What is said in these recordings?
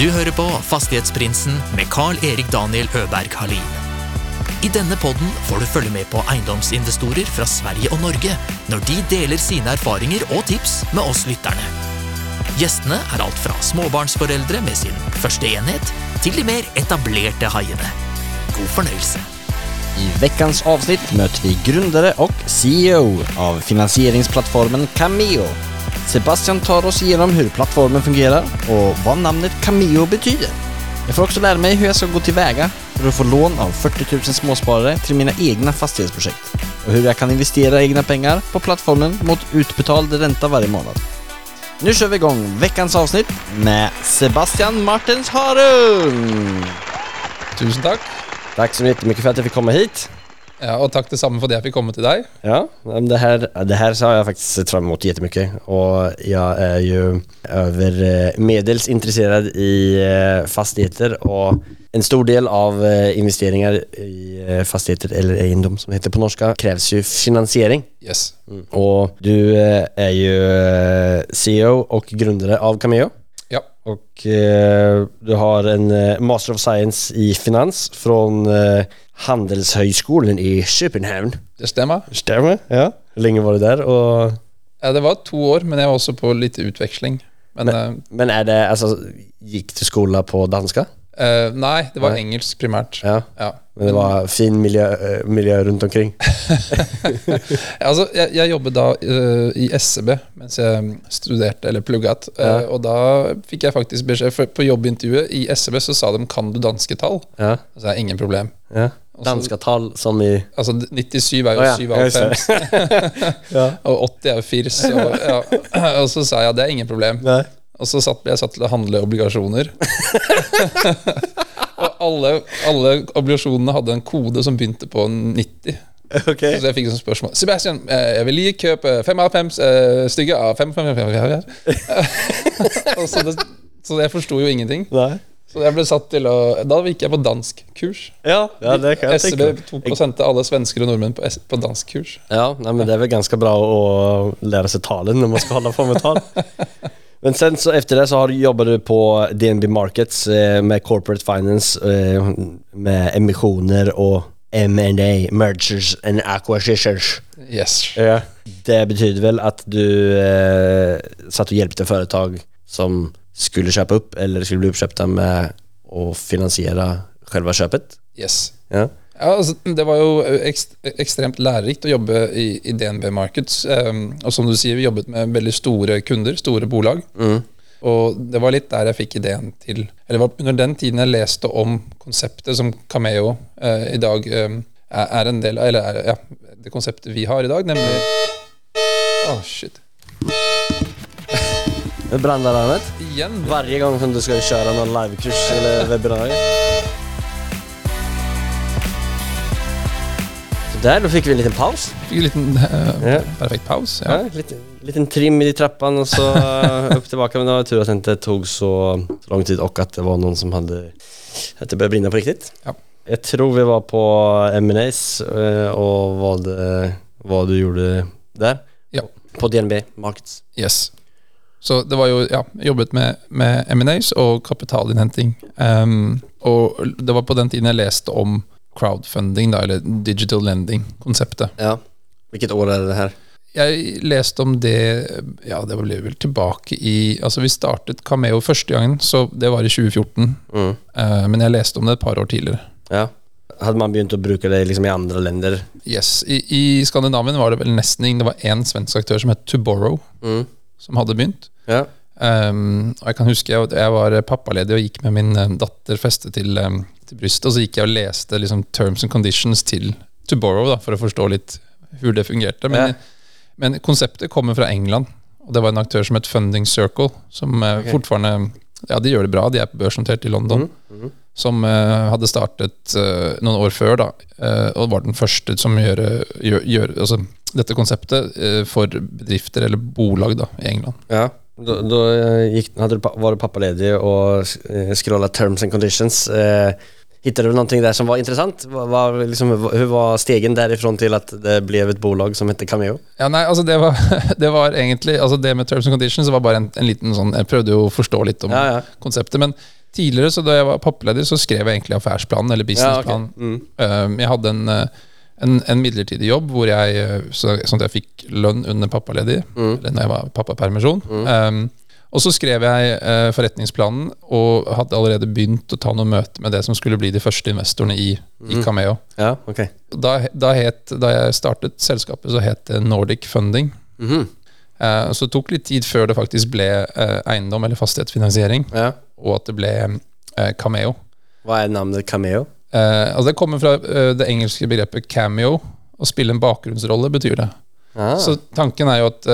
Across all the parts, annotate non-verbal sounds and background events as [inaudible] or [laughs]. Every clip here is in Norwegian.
Du hører på Fastighetsprinsen med Carl-Erik Daniel Øberg Halin. I denne podden får du følge med på eiendomsinvestorer fra Sverige og Norge når de deler sine erfaringer og tips med oss lytterne. Gjestene er alt fra småbarnsforeldre med sin første enhet, til de mer etablerte haiene. God fornøyelse. I ukens avsnitt møter vi gründere og CEO av finansieringsplattformen Cameo. Sebastian tar oss gjennom hvordan plattformen fungerer, og hva namnet Cameo betyr. Jeg får også lære meg hvordan jeg skal gå til veie for å få lån av 40 000 småsparere til mine egne fastighetsprojekt og hvordan jeg kan investere egne penger på plattformen mot utbetald rente varje måned. Nu kjører vi igång ukens avsnitt med Sebastian Martens Harung! Tusen takk. Takk så mye for at jeg fikk komme hit. Ja, og takk det samme for det jeg fikk komme til deg. Ja, men det her, det her så har jeg faktisk sett fram mot jättemycket Og jeg er jo over middels interessert i eh, fastigheter Og en stor del av investeringer i eh, fastigheter eller eiendom som heter på norsk, kreves jo finansiering. Yes. Mm. Och du er jo eh, CEO og gründer av Cameo. Ja. Och eh, du har en eh, Master of Science i finans från eh, Handelshögskolan i Köpenhamn. Det stemmer. Stämmer? Ja. Hur länge var du där? Och, Ja, det var to år, men jeg var også på litt utveksling. Men, men, men er det, altså, gikk du skole på danska? eh, eh, nei, det var Nei. engelsk primært. Ja. Ja. Men det var fin miljø, miljø rundt omkring? [laughs] altså, jeg, jeg jobbet da uh, i SEB mens jeg studerte, eller plugget. Ja. Uh, og da fikk jeg faktisk beskjed, for på jobbintervjuet i SEB så sa de 'kan du danske tall'? Ja. Og så er ingen problem. ja. Danske tall som i... Altså 97 er jo ja, 7 av 5, [laughs] [laughs] og 80 er jo 4. Og, ja. [clears throat] og så sa jeg det er ingen problem. Nej. Og så satt, jeg satt til å handle obligasjoner. [laughs] og alle, alle obligasjonene hadde en kode som begynte på 90. Okay. Så jeg fikk sånn spørsmål Sebastian, eh, jeg vil like kjøpe fem av fem stygge stykker av fem, fem, fem, fem, fem. [laughs] Og så, det, så jeg forsto jo ingenting. Nei. Så jeg ble satt til å Da gikk jeg på danskkurs. Ja, ja, det kan jeg tänka mig. 2 av alle svensker og nordmenn på, på danskkurs. Ja, nei, men det er vel ganske bra å lære seg talen når man skal holde på med tal. [laughs] Men sen så efter det så har du jobbat du på DNB Markets eh, med corporate finance, eh, med emisjoner og M&A, mergers and acquisitions. Yes. Ja. Det betyder vel at du eh, satt og hjelpte företag som skulle kjøpe opp, eller skulle bli oppkjøpt med å finansiere selve kjøpet? yes. Ja. Ja, altså, det var jo ekstremt lærerikt å jobbe i, i DNB Markets. Um, og som du sier, vi jobbet med veldig store kunder, store bolag. Mm. Og det var litt der jeg fikk ideen til Eller det var under den tiden jeg leste om konseptet som Cameo uh, i dag um, er, en del av Eller er, ja, det konseptet vi har i dag, nemlig Å, shit. Brandalarmet? Igjen. Hver gang som du skal kjøre någon livekurs eller webbinarie. Så da fikk vi en liten pause. Fikk en liten uh, Ja. perfekt pause. Ja. Ja. litt, liten trim i de trappene, og så [laughs] opp tilbake. Men det var tur at det tok tog så, så lang tid og at det var noen som hadde At det började brenne på riktig. Ja. Jeg tror vi var på M&A's og hva, det, hva du gjorde der. Ja. På DNB Markets. Yes. Så det var jo, ja, jobbet med, med M&As og kapitalinnhenting. Um, og det var på den tiden jeg leste om crowdfunding, da, eller digital lending-konseptet. Ja. Hvilket år er det her? Jeg leste om det Ja, det ble vel tilbake i Altså, vi startet Cameo første gangen, så det var i 2014. Mm. Uh, men jeg leste om det et par år tidligere. Ja. Hadde man begynt å bruke det liksom i andre länder? Yes, I, I Skandinavien var det vel nesten ingen. Det var én svensk aktør som het Toborrow, Mm. som hadde begynt. Ja. Um, og jeg kan huske jeg, jeg var pappaledig og gikk med min eh, datter festet til, um, til brystet, og så gikk jeg og leste liksom, terms and conditions til To Borrow da, for å forstå litt hvordan det fungerte. Men, Ja. men konseptet kommer fra England, og det var en aktør som het Funding Circle, som okay. Ok. fortfarande Ja, de gjør det bra, de er børsnotert i London. Mm. Mm. Som uh, hadde startet uh, noen år før, da, uh, og var den første som gjør, gjør, gjør altså, dette konseptet eh, for bedrifter eller bolag da, i England. Ja. Da, da gikk, du, var du pappaledig og eh, scrollade terms and conditions. Eh, hittade du någonting där som var intressant? Hva vad, liksom, hur var stegen därifrån till att det blev ett bolag som hette Cameo? Ja, nei, altså det var, [laughs] det var egentlig altså Det med terms and conditions var bare en, en liten sånn Jeg prøvde jo å forstå litt om Ja, ja. konseptet, men Tidligere, så da jeg var pappaleder, så skrev jeg egentlig affærsplanen, eller businessplan. Mm. Um, jeg hadde en, uh, en, en midlertidig jobb hvor jeg, uh, så, sånn at jeg fikk lønn under pappaledig, eller når jeg var pappapermisjon. Um, og så skrev jeg eh, forretningsplanen og hadde allerede begynt å ta noen møter med det som skulle bli de første investorene i, i Cameo. Ja, ok. Da, da, het, da jeg startet selskapet, så het det Nordic Funding. Mhm. Eh, så det tok litt tid før det faktisk ble eh, eiendom eller fastighetsfinansiering, Ja. og at det ble eh, Cameo. Hva er navnet Cameo? Eh, altså det kommer fra eh, det engelske begrepet cameo. Å spille en bakgrunnsrolle betyr det. Ah. Så tanken er jo at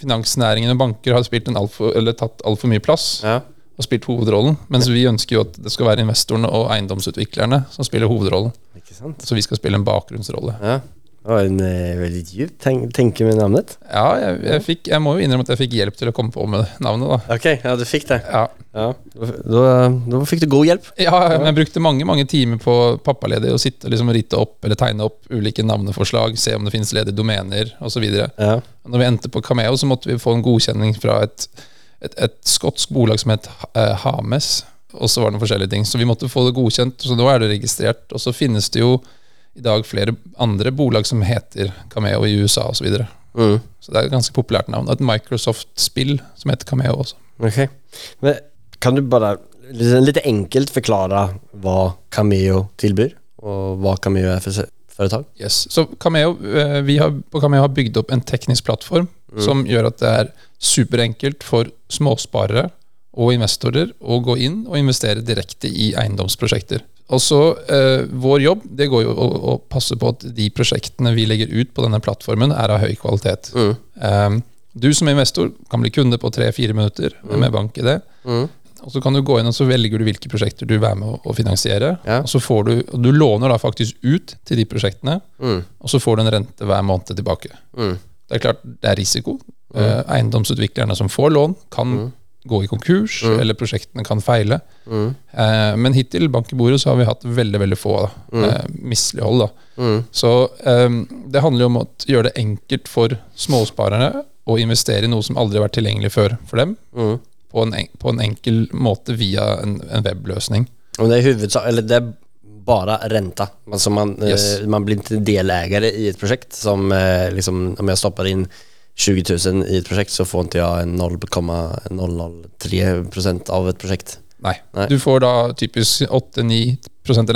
finansnæringen og banker har spilt en alt for, eller tatt altfor mye plass Ja. og spilt hovedrollen, mens vi ønsker jo at det skal være investorene og eiendomsutviklerne som spiller hovedrollen. Ikke sant? Så vi skal spille en bakgrunnsrolle. Ja. Det var en uh, veldig djup ten tenke med navnet. Ja, jeg, jeg, fikk, jeg må jo innrømme at jeg fikk hjelp til å komme på med navnet, da. Ok, ja, du fikk det. Ja, Ja. Da, da fikk du god hjelp. ja men jeg brukte mange mange timer på pappaledig å sitte liksom, og rite opp eller tegne opp ulike navneforslag, se om det finnes ledige domener osv. Ja. Når vi endte på Cameo, så måtte vi få en godkjenning fra et, et, et skotsk bolag som het eh, Hames. Og så var det noen forskjellige ting. Så vi måtte få det godkjent, så nå er det registrert. Og så finnes det jo i dag flere andre bolag som heter Cameo i USA osv. Så, videre. Mm. så det er et ganske populært navn. Og et Microsoft-spill som heter Cameo også. Ok. Men kan du bare liksom, litt enkelt forklare hva Cameo tilbyr, og hva Cameo er for foretak? Yes. Så Cameo, eh, vi har, på Cameo har bygd opp en teknisk plattform som gjør at det er superenkelt for småsparere og investorer å gå inn og investere direkte i eiendomsprosjekter. Og så eh, Vår jobb det går jo å, å passe på at de prosjektene vi legger ut på denne plattformen, er av høy kvalitet. Eh, du som investor kan bli kunde på tre-fire minutter med bank-ID. Og så kan du gå inn og så velger du hvilke prosjekter du vil være med å, finansiere. Ja. Og så får du, og du låner da faktisk ut til de prosjektene, og så får du en rente hver måned tilbake. Det er klart det er risiko. Eh, eiendomsutviklerne som får lån, kan gå i konkurs, eller prosjektene kan feile. Eh, men hittil bank i bordet så har vi hatt veldig veldig få da, eh, mislighold. Da. Så eh, det handler jo om å gjøre det enkelt for småsparerne å investere i noe som aldri har vært tilgjengelig før for dem, på, en, på en enkel måte via en, en webløsning. Og det er hovedsak, eller det er bare renta. Altså man, eh, Yes. man blir ikke delägare i et prosjekt som eh, liksom, om jeg stopper inn 20 000 i et prosjekt, så får ikke jeg 0,003% av et prosjekt. Nei. Nei. Du får da typisk 8-9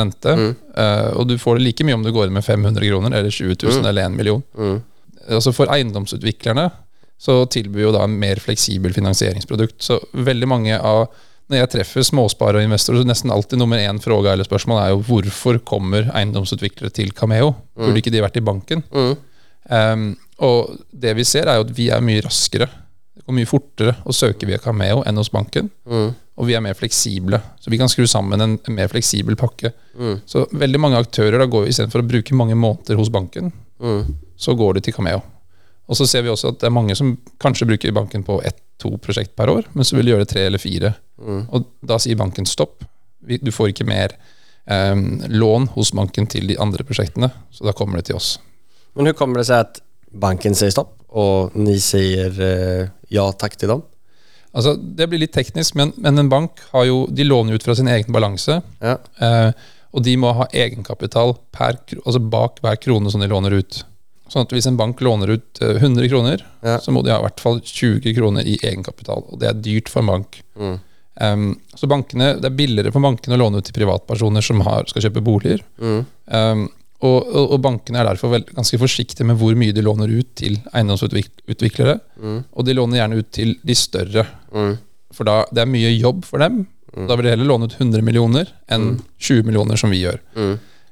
rente, eh, og du får det like mye om du går inn med 500 kroner eller 20 000 eller 1 million. Altså For eiendomsutviklerne så tilbyr jo da en mer fleksibel finansieringsprodukt. Så veldig mange av når jeg treffer småsparere og investorer, så nesten alltid nummer én fråga eller spørsmål er jo hvorfor kommer eiendomsutviklere til Cameo? Burde ikke de vært i banken? Um, og det vi ser, er jo at vi er mye raskere. og mye fortere å søke via Cameo enn hos banken. Og vi er mer fleksible, så vi kan skru sammen en, mer fleksibel pakke. Så veldig mange aktører da går istedenfor å bruke mange måneder hos banken, så går de til Cameo. Og så ser vi også at det er mange som kanskje bruker banken på ett-to prosjekt per år, men så vil de gjøre tre eller fire. Og da sier banken stopp. Du får ikke mer eh, lån hos banken til de andre prosjektene, så da kommer det til oss. Men hvordan kommer det seg at banken sier stopp, og ni sier eh, ja takk til dem? Altså, det blir litt teknisk, men, men en bank har jo, de låner ut fra sin egen balanse. Ja. Eh, og de må ha egenkapital per, altså bak hver krone som de låner ut. Sånn at hvis en bank låner ut eh, 100 kroner, Ja. så må de ha i hvert fall 20 kroner i egenkapital. Og det er dyrt for en bank. Um, så bankene, Det er billigere for bankene å låne ut til privatpersoner som har, skal kjøpe boliger. Um, og, og, og bankene er derfor vel, ganske forsiktige med hvor mye de låner ut til eiendomsutviklere. Og de låner gjerne ut til de større. For da det er mye jobb for dem. Da vil de heller låne ut 100 millioner enn 20 millioner, som vi gjør.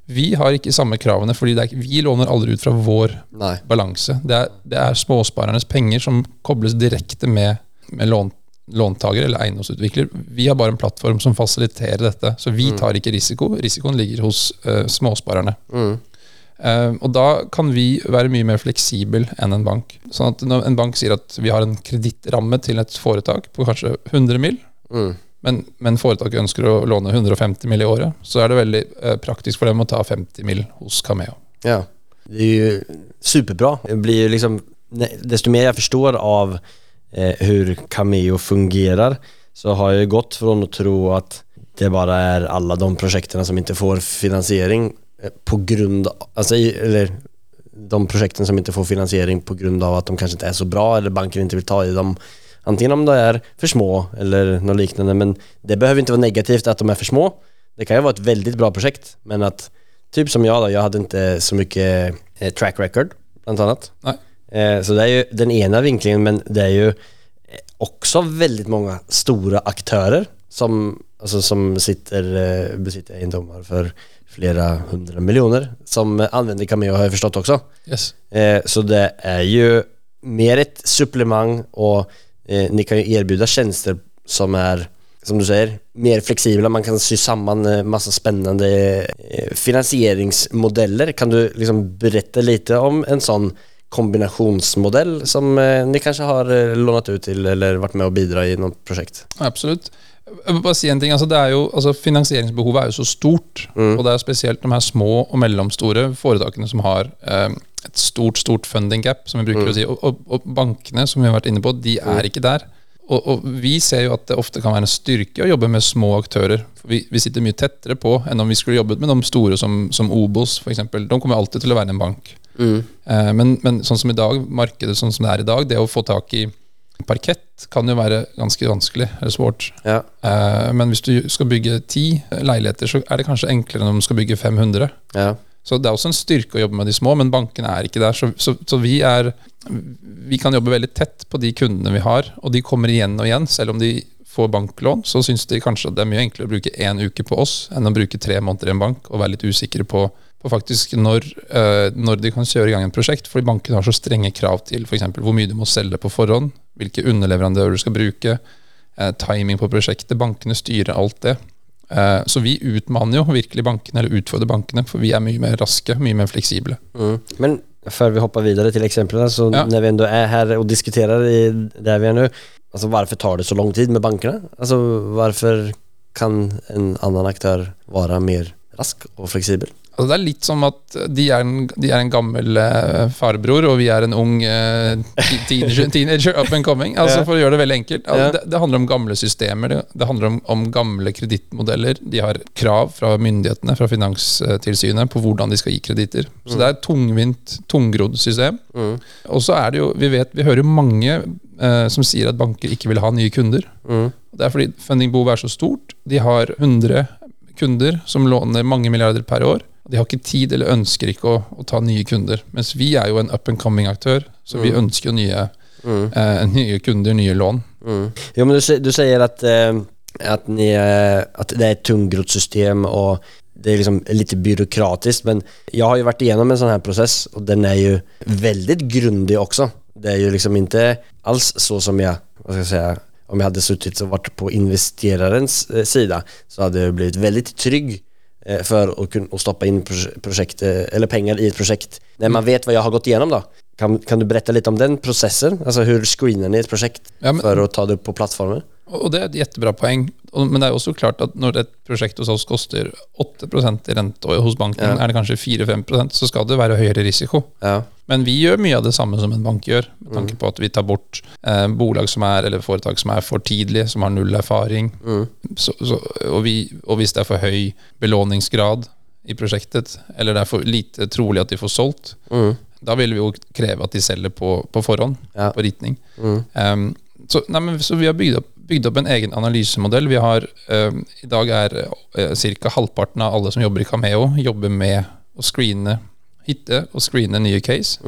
Vi har ikke samme kravene, fordi ikke- vi låner aldri ut fra vår Nei. balanse. Det er, det er småsparernes penger som kobles direkte med, med lån, låntaker eller eiendomsutvikler. Vi har bare en plattform som fasiliterer dette, så vi tar ikke risiko. Risikoen ligger hos uh, småsparerne. Eh, og da kan vi være mye mer fleksibel enn en bank. Sånn at når en bank sier at vi har en kredittramme til et foretak på kanskje 100 mill., men, men foretaket ønsker å låne 150 mill. i året, så er det veldig uh, praktisk for dem å ta 50 mill. hos Cameo. Ja. Det er jo superbra. Det blir liksom, desto mer jeg forstår av eh, hur Cameo fungerar så har jag gått från att tro att det bara är alla de projekten som inte får finansiering eh, på grund alltså, eller de projekten som inte får finansiering på grund av att de kanske inte är så bra eller banken inte vill ta i dem. Antingen om de är för små eller något liknande men det behöver inte vara negativt att de är för små. Det kan ju vara ett väldigt bra projekt men att typ som jag då, jag hade inte så mycket eh, track record bland annat. Nej. Eh, så det är ju den ena vinklingen men det är ju eh, också väldigt många stora aktörer som, alltså som sitter, eh, besitter egendomar för flera hundra miljoner som använder Cameo har jag förstått också. Yes. Eh, så det är ju mer ett supplemang och eh, ni kan ju erbjuda tjänster som är, som du säger, mer flexibla. Man kan sy samman massa spännande finansieringsmodeller. Kan du liksom berätta lite om en sån kombinationsmodell som eh, ni kanskje har lånt ut til eller vært med å bidra i noe prosjekt? Absolutt. Jeg vil bare si en ting, altså det jo, altså Finansieringsbehovet er jo så stort. Og det er spesielt de her små og mellomstore foretakene som har eh, et stort stort funding gap, som vi bruker å si. Og, og, og bankene, som vi har vært inne på, de er ikke der. Og, og vi ser jo at det ofte kan være en styrke å jobbe med små aktører. Vi, vi sitter mye tettere på enn om vi skulle jobbet med de store som, som Obos, f.eks. De kommer alltid til å være en bank. Eh, men, men sånn som i dag, markedet sånn som det er i dag, det å få tak i parkett kan jo være ganske vanskelig eller svårt. Ja. Eh, Men hvis du skal bygge ti leiligheter, så er det kanskje enklere enn om du skal bygge 500. Ja. Så det er også en styrke å jobbe med de små, men bankene er ikke der. Så, så, så vi er Vi kan jobbe veldig tett på de kundene vi har, og de kommer igjen og igjen. Selv om de får banklån, så syns de kanskje at det er mye enklere å bruke én uke på oss enn å bruke tre måneder i en bank og være litt usikre på, på faktisk når, eh, når de kan kjøre i gang et prosjekt. Fordi bankene har så strenge krav til f.eks. hvor mye du må selge på forhånd, hvilke underleverandører du skal bruke, eh, timing på prosjektet. Bankene styrer alt det. Eh, Så vi utmanner jo virkelig bankene, eller utfordrer bankene, for vi er mye mer raske, mye mer fleksible. Mm. Men før vi hopper videre til eksemplene, så Ja. når vi ändå er her og diskuterer i, där vi er nå, altså hvorfor tar det så lang tid med bankene? Altså hvorfor kan en annen aktør være mer rask og flexibel? Altså, det er litt som at de er en, de er en gammel uh, farbror, og vi er en ung uh, teenager, [laughs] teenager up and coming. Altså, For å gjøre det veldig enkelt. Altså, det, det handler om gamle systemer, det, det handler om, om gamle kredittmodeller. De har krav fra myndighetene, fra Finanstilsynet, på hvordan de skal gi kreditter. Så det er et tungvint, tungrodd system. Og så er det jo, vi vet, vi hører jo mange uh, som sier at banker ikke vil ha nye kunder. Det er fordi fundingbehovet er så stort. De har 100 kunder som låner mange milliarder per år. De har ikke tid eller ønsker ikke å, å ta nye kunder. Mens vi er jo en up and coming-aktør, så vi ønsker nye, nye, eh, nye kunder, nye lån. Jo men du, du sier at, eh, at, ni, at, det er et tungrodd system og det er liksom litt byråkratisk. men jeg har jo vært igjennom en sånn her prosess, og den er jo veldig grundig også. Det er jo liksom ikke alls så som jeg hva skal jeg si, om jeg hadde sittet og vært på investerarens side, sida så hadde jeg blitt veldig trygg eh, för att kunna att stoppa in projekt, eh, eller pengar i ett projekt. När man vet vad jag har gått igenom då. Kan, kan du berätta lite om den processen? Alltså hur screenar ni ett projekt Ja, men- för att ta det upp på plattformen? Og det er et jättebra poeng. Men det er jo også klart at når et prosjekt hos oss koster 8 i rente, og hos banken Ja. er det kanskje 4-5% så skal det være høyere risiko. Ja. Men vi gjør mye av det samme som en bank gjør, med tanke på at vi tar bort eh, bolag som er, eller foretak som er for tidlige, som har null erfaring. Så, så, og, vi, og hvis det er for høy belåningsgrad i prosjektet, eller det er for lite trolig at de får solgt, da vil vi jo kreve at de selger på, på forhånd, Ja. på ritning. Um, så, nei, men, så vi har bygd opp, bygd opp en egen analysemodell. Vi har, um, I dag er uh, ca. halvparten av alle som jobber i Cameo, jobber med å screene, hitte og screene nye case.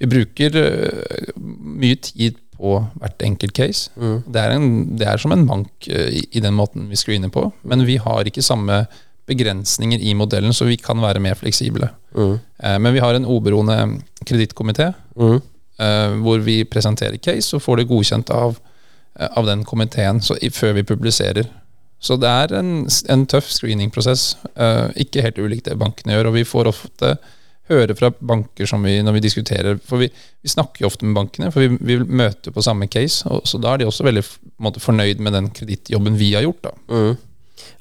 Vi bruker uh, mye tid på hvert enkelt case. Det, er en, det er som en bank uh, i, i den måten vi screener på, men vi har ikke samme begrensninger i modellen, så vi kan være mer fleksible. Eh, Men vi har en oberoende kredittkomité eh, hvor vi presenterer case og får det godkjent av, eh, av den komiteen så, i, før vi publiserer. Så det er en, en tøff screeningprosess. Uh, ikke helt ulikt det bankene gjør. Og vi får ofte høre fra banker som vi, når vi diskuterer For vi, vi snakker jo ofte med bankene, for vi, vi møter på samme case. Og, så da er de også veldig på måte, fornøyd med den kredittjobben vi har gjort. da.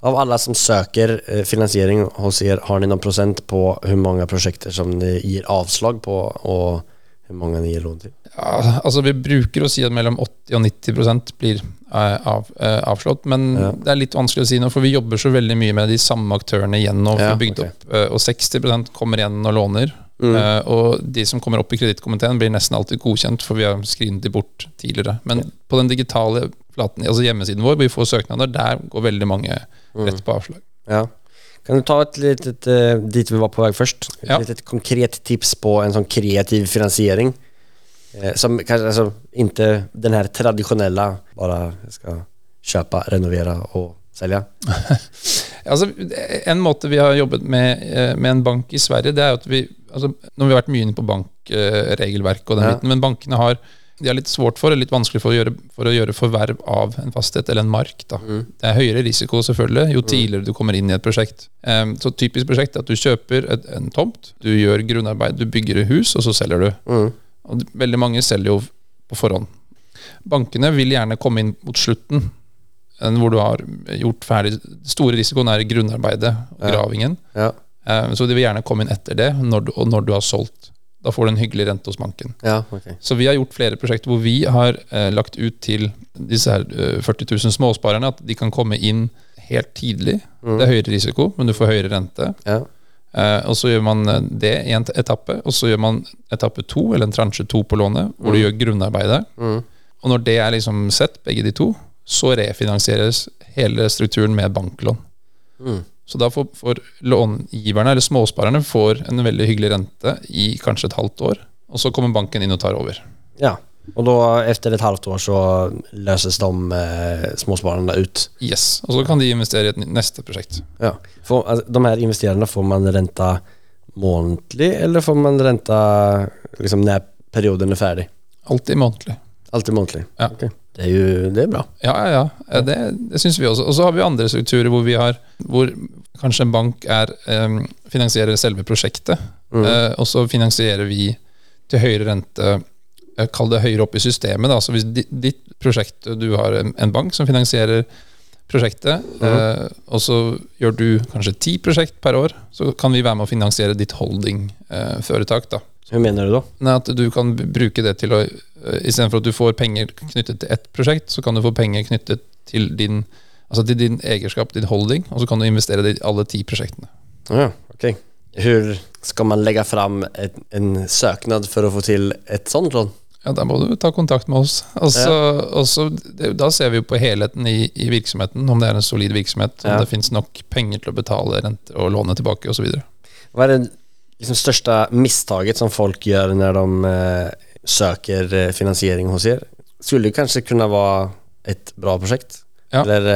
Av alle som söker eh, finansiering hos dere, har dere noen prosent på hvor mange prosjekter som dere gir avslag på og hvor mange dere gir lån till? Ja, altså Vi bruker å si at mellom 80 og 90 blir eh, av, eh, avslått, men Ja. det er litt vanskelig å si nå, for vi jobber så veldig mye med de samme aktørene igjen for Ja, å bygge opp, eh, Og 60% kommer igjen og låner. Mm. Og de som kommer opp i kredittkomiteen, blir nesten alltid godkjent, for vi har screenet de bort tidligere. Men på den digitale flaten, altså hjemmesiden vår, hvor vi får søknader, der går veldig mange Mm. rett på avslag. Ja. Kan du ta et litt, dit vi var på vei først? ett Ja. et konkret tips på en sånn kreativ finansiering? Eh, som kanske, alltså, inte den här traditionella, bara ska köpa, renovera och sälja. [laughs] Altså, en måte vi har jobbet med, eh, med en bank i Sverige, det er at vi altså, Nå har vi vært mye inne på bankregelverk og den Ja. biten, men bankene har de har litt svårt for, litt vanskelig for å gjøre, for å gjøre forverv av en fastighet eller en mark. Da. Mm. Det er høyere risiko selvfølgelig jo tidligere du kommer inn i et prosjekt. Um, så typisk prosjekt er at du kjøper et, en tomt, du gjør grunnarbeid, du bygger et hus, og så selger du. Mm. Og veldig mange selger jo på forhånd. Bankene vil gjerne komme inn mot slutten, enn hvor du har gjort ferdig Store risikoen er grunnarbeidet og gravingen. Ja. Ja. Så de vil gjerne komme inn etter det, når du, og når du har solgt. Da får du en hyggelig rente hos banken. Ja, okay. Så vi har gjort flere prosjekter hvor vi har eh, lagt ut til disse her eh, 40 000 småsparerne at de kan komme inn helt tidlig. Mm. Det er høyere risiko, men du får høyere rente. Ja. Eh, og så gjør man eh, det i en etappe, og så gjør man etappe to, eller en transje to på lånet, hvor du gjør grunnarbeidet. Mm. Og når det er liksom sett, begge de to, så refinansieres hele strukturen med banklån. Mm. Så da får, får långiverne, eller småsparerne, får en veldig hyggelig rente i kanskje et halvt år. Og så kommer banken inn og tar over. ja. Och då efter ett halvt år så löses de eh, småspararna ut. Yes. Og så kan de investere i et neste prosjekt. Ja. Får, altså, de här investerarna, får man ränta månedlig eller får man ränta liksom, när perioden är färdig? Alltid månedlig. Alltid månedlig? Ja. Okay. Det er jo det er bra. Ja, ja, ja. Det, det syns vi også. Og så har vi andre strukturer hvor vi har Hvor kanskje en bank er eh, finansierer selve prosjektet, Mm. eh, og så finansierer vi til høyere rente Kall det høyere opp i systemet. Da. Så hvis ditt prosjekt Du har en, bank som finansierer prosjektet, eh, og så gjør du kanskje ti prosjekt per år, så kan vi være med å finansiere ditt holdingforetak. da. Hva mener du da? Nei, at du kan bruke det til å eh, Istedenfor at du får penger knyttet til ett prosjekt, så kan du få penger knyttet til din Altså til din eierskap, din holding, og så kan du investere det i alle ti prosjektene. Ja, ok. Hvordan skal man legge fram en, en søknad for å få til et sånt lån? Ja, Da må du ta kontakt med oss. Og ja. også, da ser vi jo på helheten i, i virksomheten, om det er en solid virksomhet, om Ja. det fins nok penger til å betale rente og låne tilbake osv. Hva er det liksom største mistaket som folk gjør når de eh, söker eh, finansiering hos dere? Skulle det kanskje kunne være et bra prosjekt? Ja. Eller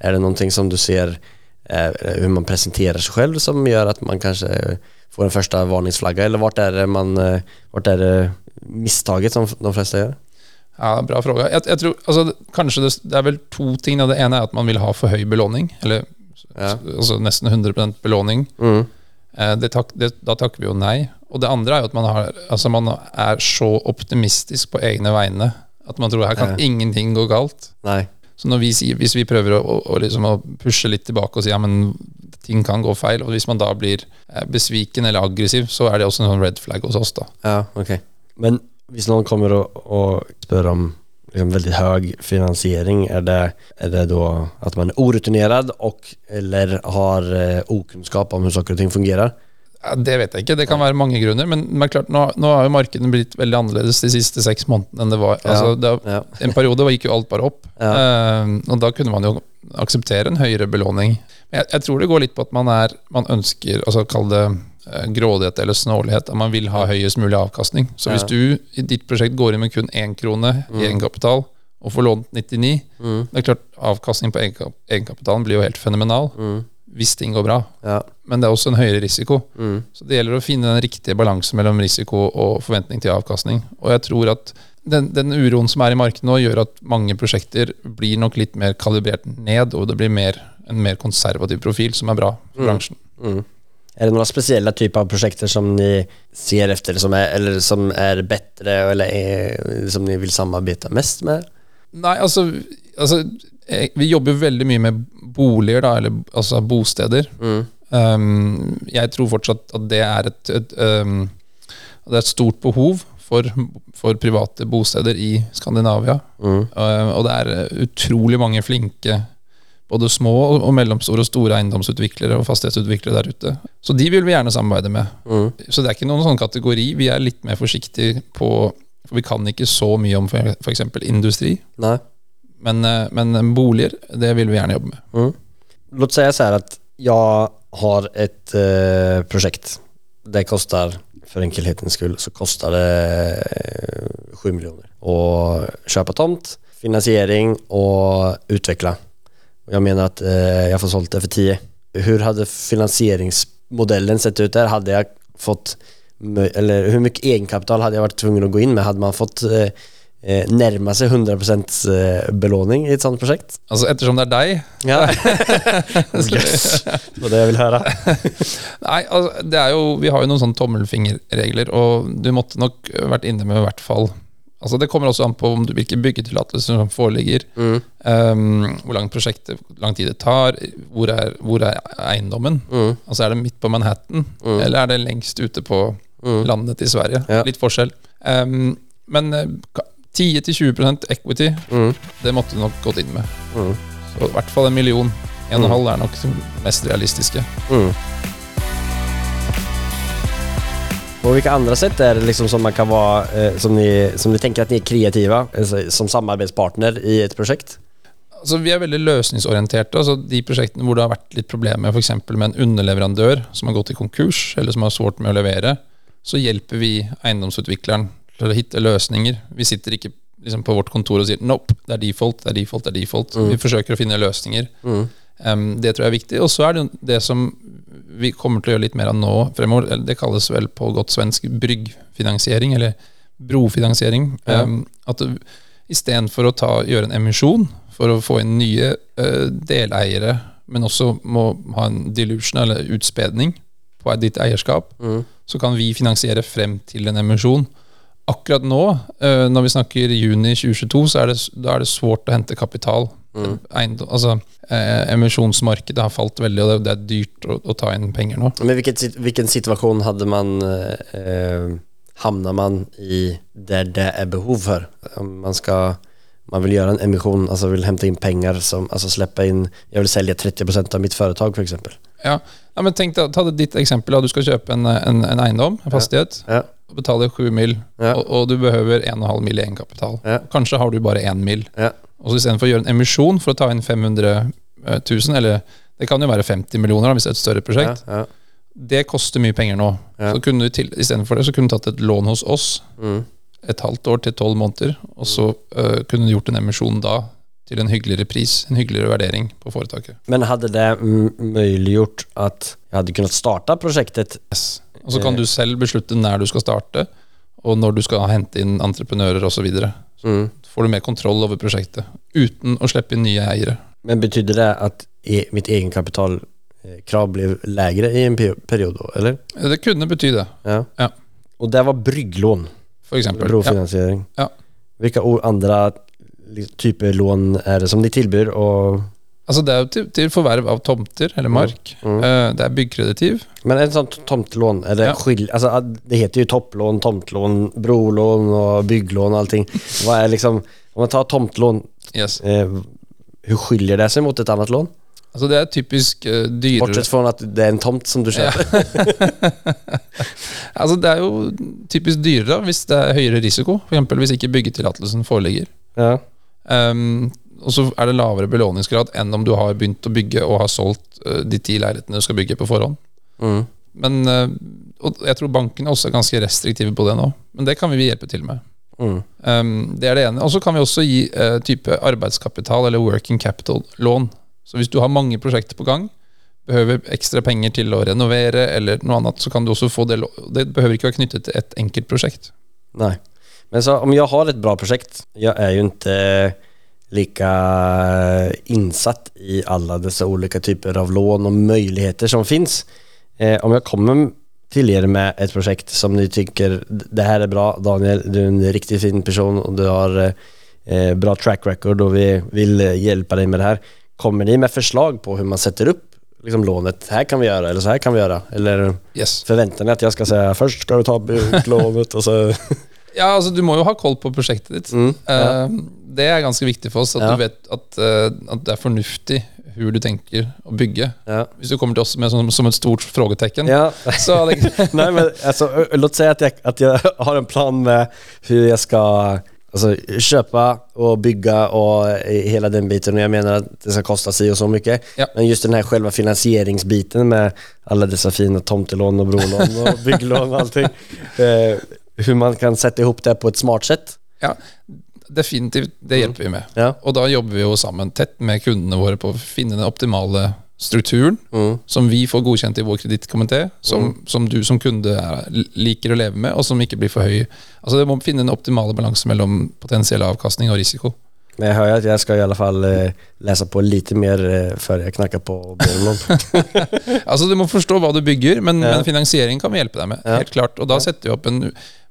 er det det ting som du ser eh, hvordan man presenterer seg selv, som gjør at man kanske eh, får en første varningsflagga? Eller hvor er det, man, eh, er det misstaget som de fleste gjør? Ja, Bra fråga. Jeg, jeg tror, altså, kanskje det, det er vel to ting. Det ene er at man vil ha for høy belåning, eller Ja. altså nesten 100 belåning. Mm. Eh, Det det, da takker vi jo nei. Og det andre er jo at man, har, altså man er så optimistisk på egne vegne at man tror her kan Ja. ingenting gå galt. Nei. Så når vi hvis vi prøver å, å, liksom å pushe litt tilbake og si ja, men ting kan gå feil, og hvis man da blir eh, besviken eller aggressiv, så er det også en sånn red flag hos oss. da. Ja, okej. Men hvis noen kommer og, og spør om liksom veldig høy finansiering, er det, er det da at man er urutinert och eller har eh, okunnskap om hvordan saker og ting fungerer? Ja, det vet jeg ikke, det kan være mange grunner. Men, men klart, nå, nå har jo markedet blitt veldig annerledes de siste seks månedene enn det var. Altså, det, ja. en periode gikk jo alt bare opp, Ja. Eh, og da kunne man jo akseptere en høyere belåning. Men jeg, jeg tror det går litt på at man er Man ønsker, altså kall det grådighet eller snålighet, at man vil ha høyest mulig avkastning. Så hvis du i ditt prosjekt går inn med kun én krone i egenkapital, og får lånt 99, Mm. det er klart avkastning på egenkapitalen blir jo helt fenomenal Mm. hvis ting går bra. Ja. Men det er også en høyere risiko. Mm. Så det gjelder å finne den riktige balansen mellom risiko og forventning til avkastning. Og jeg tror at den, den uroen som er i markedet nå, gjør at mange prosjekter blir nok litt mer kalibrert ned, og det blir mer, en mer konservativ profil, som er bra for bransjen. Är det några speciella typer av prosjekter som ni ser efter som är, eller som är bättre eller är, som ni vill samarbeta mest med? Nei, altså, altså eh, Vi jobber jo veldig mye med boliger, da, eller altså bosteder. Mm. Um, jeg tror fortsatt at det er et, et um, det er et stort behov for, for private bosteder i Skandinavia. Mm. Uh, og det er eh, utrolig mange flinke både små og mellomstore og store eiendomsutviklere og fastighetsutviklere der ute. Så de vil vi gjerne samarbeide med. Mm. Så det er ikke noen sånn kategori. Vi er litt mer forsiktige på For vi kan ikke så mye om f.eks. industri. Nei. Men, eh, men boliger, det vil vi gjerne jobbe med. Mm. Låt säga så här att jag har ett eh, prosjekt. Det koster for enkelhetens skull, så koster det eh, 7 miljoner. kjøpe köpa tomt, finansiering og utveckla. Och Jag menar att eh, jag får sålt det för 10. Hur hade finansieringsmodellen sett ut där? Hade jag fått, eller hur mycket egenkapital hade jag varit tvungen att gå in med? Hade man fått eh, nærme seg 100% eh, belåning i et sånt prosjekt. Altså Ettersom det er deg Ja. [laughs] [laughs] yes. Det var det jeg vil høre. [laughs] Nei, altså, det jo, vi har jo noen sånne tommelfingerregler, og du måtte nok vært inne med i hvert fall Altså Det kommer også an på om du, hvilke byggetillatelser som foreligger, Mm. um, hvor langt prosjektet, hvor lang tid det tar, hvor er, hvor er eiendommen? Mm. Altså Er det midt på Manhattan, Mm. eller er det lengst ute på Mm. landet i Sverige? Ja. Litt forskjell. Um, men eh, 10-20% equity, Mm. det måtte du nok gått inn med. Mm. Så i hvert fall en million. En og en halv er nok det mest realistiske. Mm. På vilka andra sätt är det liksom som man kan vara, eh, som, ni, som ni tänker att ni är kreativa alltså, som samarbeidspartner i et prosjekt? Altså, vi er veldig løsningsorienterte. Altså, de prosjektene hvor det har vært litt problemer f.eks. med en underleverandør som har gått i konkurs, eller som har svårt med å levere, så hjelper vi eiendomsutvikleren til å hitte løsninger. Vi sitter ikke liksom, på vårt kontor og sier 'nope, det er default', det er default, det er default. Mm. Vi forsøker å finne løsninger. Mm. Um, det tror jeg er viktig. Og så er det det som vi kommer til å gjøre litt mer av nå fremover. Det kalles vel på godt svensk bryggfinansiering, eller brofinansiering. Ja. Um, at istedenfor å ta, gjøre en emisjon for å få inn nye uh, deleiere, men også må ha en dilution, eller utspedning, på ditt eierskap, Mm. så kan vi finansiere frem til en emisjon. Akkurat nå, uh, når vi snakker juni 2022, så er det, da er det svårt å hente kapital. Mm. Eiendom, altså, eh, emisjonsmarkedet har falt veldig, og det, det er dyrt å, å ta inn penger nå. Men hvilken, hvilken situasjon hadde man, eh, eh, man i der det er behov for? Om man skal man vil gjøre en emisjon, altså vil hente inn penger som, altså slippe inn Jeg vil selge 30% av mitt företag f.eks. For Ja, ja men tenk deg, Ta det ditt eksempel. Du skal kjøpe en, en, en eiendom, en fastighet, Ja. og betale 7 mil, Ja. og, og du behøver 1,5 mil i egenkapital. Ja. Kanskje har du bare 1 mil. Ja. Og så Istedenfor å gjøre en emisjon for å ta inn 500 000, eller det kan jo være 50 millioner da, hvis det er et større prosjekt, Ja, ja. det koster mye penger nå. Ja. Så kunne du til, Istedenfor det så kunne du tatt et lån hos oss Mm. et halvt år til tolv måneder, og så uh, kunne du gjort en emisjon da til en hyggeligere pris, en hyggeligere vurdering på foretaket. Men hadde det muliggjort at jeg hadde kunnet starte prosjektet? projektet? Yes. Og så kan du selv beslutte når du skal starte, og når du skal hente inn entreprenører osv. Mm. får du mer kontroll over prosjektet, uten å slippe inn nye eiere. Men betydde det at mitt egenkapitalkrav ble lavere i en periode, eller? Det kunne bety det, Ja. Ja. Og det var brygglån, for eksempel. Brofinansiering. Ja. ja. Hvilke andre typer lån er det som de tilbyr? Och, Altså Det er jo til, til forverv av tomter eller mark. Mm. Mm. Det er byggkreditiv. men ett sånt tomtlån, det, Ja. skil, altså, det heter jo topplån, tomtlån, brolån og bygglån og allting. Hva er liksom, om man tar tomtlån, Yes. eh, hur skiller det seg mot et annet lån? Altså Det er typisk uh, dyrere Bortsett fra at det er en tomt som du köper. [laughs] Altså Det er jo typisk dyrere hvis det er høyere risiko, f.eks. hvis ikke byggetillatelsen foreligger. Ja. Um, og så er det lavere belåningsgrad enn om du har begynt å bygge og har solgt uh, de ti leilighetene du skal bygge på forhånd. Mm. Men uh, og jeg tror bankene også er ganske restriktive på det nå. Men det kan vi hjelpe til med. Mm. Um, det er det ene. Og så kan vi også gi uh, type arbeidskapital eller working capital-lån. Så hvis du har mange prosjekter på gang, behøver ekstra penger til å renovere eller noe annet, så kan du også få det Det behøver ikke være knyttet til ett enkelt prosjekt. Nei. Men så om jeg har et bra prosjekt Jeg er jo inte lika insatt i alla dessa olika typer av lån och möjligheter som finns. Eh, om jag kommer till er med ett projekt som ni tycker det här är bra Daniel, du är en riktigt fin person och du har eh, bra track record och vi vill hjelpe hjälpa dig med det här. Kommer ni med förslag på hur man sätter upp liksom, lånet? Här kan vi göra eller så här kan vi göra? Eller Yes. förväntar ni att jag ska säga först ska du ta lånet och så [laughs] Ja, altså Du må jo ha koll på prosjektet ditt. Mm, ja. Eh, det er ganske viktig for oss, at Ja. du vet at, eh, at det er fornuftig hvor du tenker å bygge. Ja. Hvis du kommer til oss med som, som et stort frågetecken, Ja. så det ikke [laughs] men altså, La låt si at jeg, at jeg [laughs] har en plan med hur jeg skal alltså, köpa och bygga och eh, hela den biten och jag menar att det ska kosta sig och så mycket. Ja. Men just den här själva finansieringsbiten med alla dessa fina tomtelån och brolån och bygglån och allting. [laughs] Eh, hur man kan sätta ihop det på et smart sett? Ja, definitivt. Det hjelper vi med. Ja. Og da jobber vi jo sammen tett med kundene våre på å finne den optimale strukturen Mm. som vi får godkjent i vår kredittkomité, som, som du som kunde er, liker å leve med, og som ikke blir for høy. Altså Det må finne den optimale balanse mellom potensiell avkastning og risiko. Men jeg hører at jeg skal i alle fall eh, lese på lite mer eh, før jeg knakker på brolån. Altså [laughs] Du må forstå hva du bygger, men, Ja. men finansiering kan vi hjelpe deg med. Ja. Helt klart, Og da setter vi opp en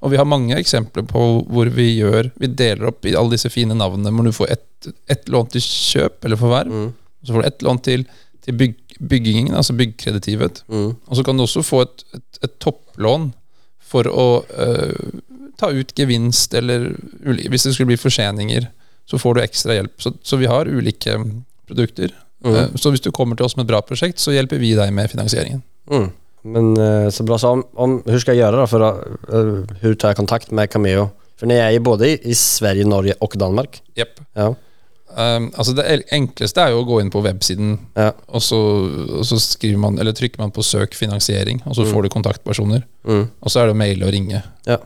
Og vi har mange eksempler på hvor vi gjør Vi deler opp i alle disse fine navnene hvor du får ett ett lån til kjøp eller forverv. Mm. Så får du ett lån til, til bygg, byggingen, altså byggkreditivet. Mm. Og så kan du også få et, et, et topplån for å øh, ta ut gevinst, eller uli- hvis det skulle bli forseninger, så får du ekstra hjelp. Så, så vi har ulike produkter. Mm. Eh, Så hvis du kommer til oss med et bra prosjekt, så hjelper vi deg med finansieringen. Mm. Men eh, så bra, så om, om, hur ska jag göra då för hur tar jag kontakt med Cameo? For ni er både i, Sverige, Norge og Danmark. Yep. Ja. Um, altså det enkleste er jo å gå inn på websiden, Ja. og så, og så skriver man, eller trykker man på 'søk finansiering', og så får du kontaktpersoner. Mm. Og så er det å maile og ringe. Ja.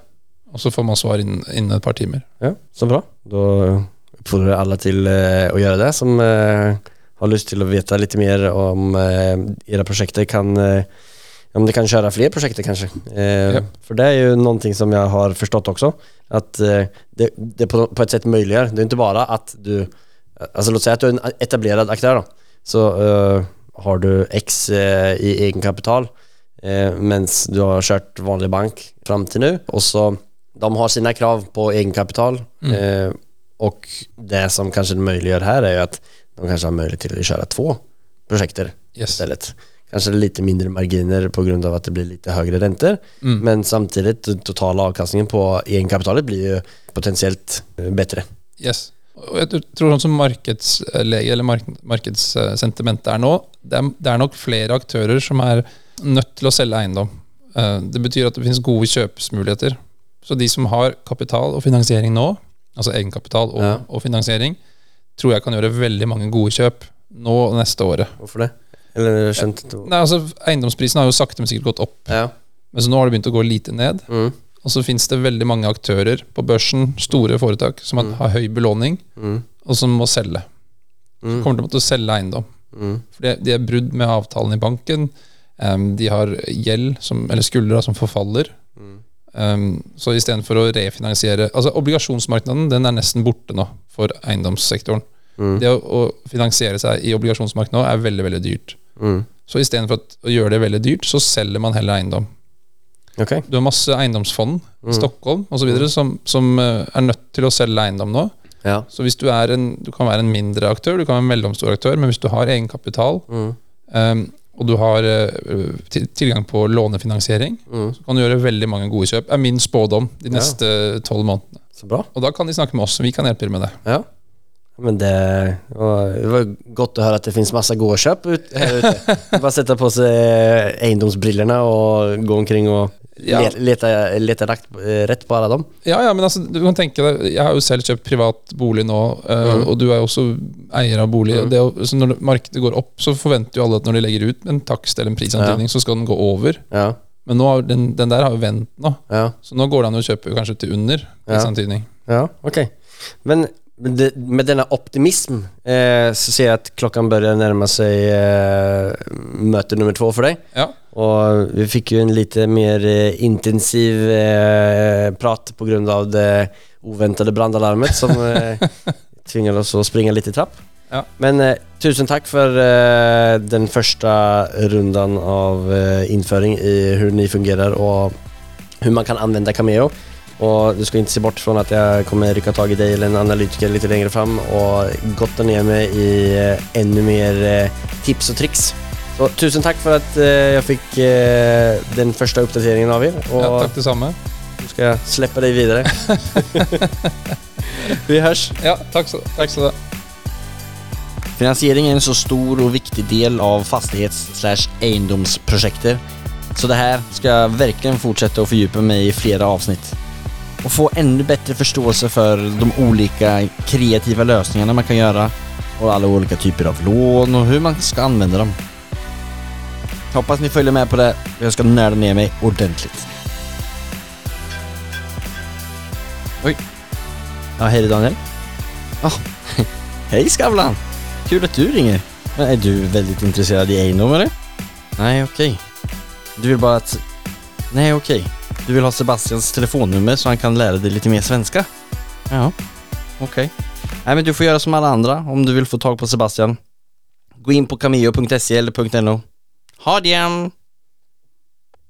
Og så får man svar innen, innen et par timer. ja, så bra. Då uppfordrar alle til å gjøre det som eh, har lyst til å vite litt mer om eh, era prosjekter. kan eh, om ni kan kjøre flere prosjekter, kanskje. Eh, Ja. For det er jo noe som jeg har forstått også, at eh, det, det på, på et sett muliggjør. Det er ikke bare at du, alltså låt si at du er en etablert aktør, da. Så eh, har du X eh, i egenkapital eh, mens du har kjørt vanlig bank fram til nu. Og så de har sine krav på egenkapital. Eh, och det som kanske möjliggör här är ju att de kanske har möjlighet till att köra två projekter Yes. istället. Kanske lite mindre marginer på grund av att det blir lite högre räntor. Mm. Men samtidigt, den totala avkastningen på egenkapitalet blir ju potentiellt eh, bättre. Yes. Og jeg tror sånn som markedsleie eller mark markedssentimentet er nå, det er, det er nok flere aktører som er nødt til å selge eiendom. Det betyr at det finnes gode kjøpsmuligheter. Så de som har kapital og finansiering nå, altså egenkapital og, Ja. og finansiering, tror jeg kan gjøre veldig mange gode kjøp nå og neste året. Hvorfor det? Eller skjønt Nei, altså Eiendomsprisen har jo sakte, men sikkert gått opp, Ja. men så nå har det begynt å gå lite ned. Mm. Og så finnes det veldig mange aktører på børsen, store foretak, som har- har høy belåning, Mm. og som må selge. Mm. Kommer til å måtte selge eiendom. Mm. For de, de er brudd med avtalen i banken. Um, de har gjeld, som, eller skuldre, som forfaller. Mm. Um, så istedenfor å refinansiere Altså Obligasjonsmarkedet den er nesten borte nå for eiendomssektoren. Mm. Det å, å finansiere seg i obligasjonsmarkedet nå er veldig veldig dyrt. Mm. Så istedenfor å gjøre det veldig dyrt, så selger man heller eiendom. Okay. Du har masse eiendomsfond, Mm. Stockholm osv., som, som eh, er nødt til å selge eiendom nå. Ja. Så hvis du er en Du kan være en mindre aktør, du kan være en mellomstor aktør, men hvis du har egenkapital, Mm. um, og du har eh, tilgang på lånefinansiering, Mm. så kan du gjøre veldig mange gode kjøp. er min spådom de neste tolv månedene. Så bra. Og da kan de snakke med oss. Vi kan hjelpe dem med det. Ja. Men det var, det var godt å høre at det finnes masse gode kjøp ut, her ute. [laughs] Bare sette på seg eiendomsbrillene og gå omkring og Ja. lete, lete rett, rett på alle dem. Ja, ja, men altså, du kan tenke deg Jeg har jo selv kjøpt privat bolig nå, eh, Mm. og du er jo også eier av bolig. Mm. Det, så når markedet går opp, så forventer jo alle at når de legger ut en takst eller en prisantydning, så skal den gå over. Ja. Men nå har den, den der har jo vendt nå. Ja. Så nå går det an å kjøpe kanskje til under Ja. prisantydning. Ja, ok. Men det, med denne optimism eh, så ser jeg at klokken börjar nærme seg eh, møte nummer to for deg. Ja. Og vi fikk jo en litt mer eh, intensiv eh, prat på grund av det uventede brandalarmet som [laughs] eh, tvinger oss å springe litt i trapp. Ja. Men eh, tusen takk for eh, den første runden av eh, innføring i hvordan ni fungerer og hvordan man kan anvende Cameo. Og du skal ikke se bort fra at jeg kommer rykke tak i deg eller en analytiker litt lenger fram og gotta ned meg i eh, enda mer eh, tips og triks. Så tusen takk for at eh, jeg fikk den første oppdateringen av dere. Og ja, takk det samme. Nå skal jeg slippe deg videre. [laughs] Vi hørs. Ja, takk så, takk så du ha. Finansiering er en så stor og viktig del av fastighets-eiendomsprosjekter. Så det her skal jeg virkelig fortsette å fordype meg i flere avsnitt. Och få ännu bättre förståelse för de olika kreativa lösningarna man kan göra och alla olika typer av lån och hur man ska använda dem. Hoppas ni följer med på det. Jag ska nörda ner mig ordentligt. Oj. Ja, hej Daniel. Ja, [laughs] hej Skavlan. Kul att du ringer. Är du väldigt intresserad i Einom eller? Nej, okej. Du vill bara att... Nej, okej. Du vill ha Sebastians telefonnummer så han kan lära dig lite mer svenska? Ja, okej. Nej, men du får göra som alla andra om du vill få tag på Sebastian. Gå in på cameo.se eller .no. Ha det!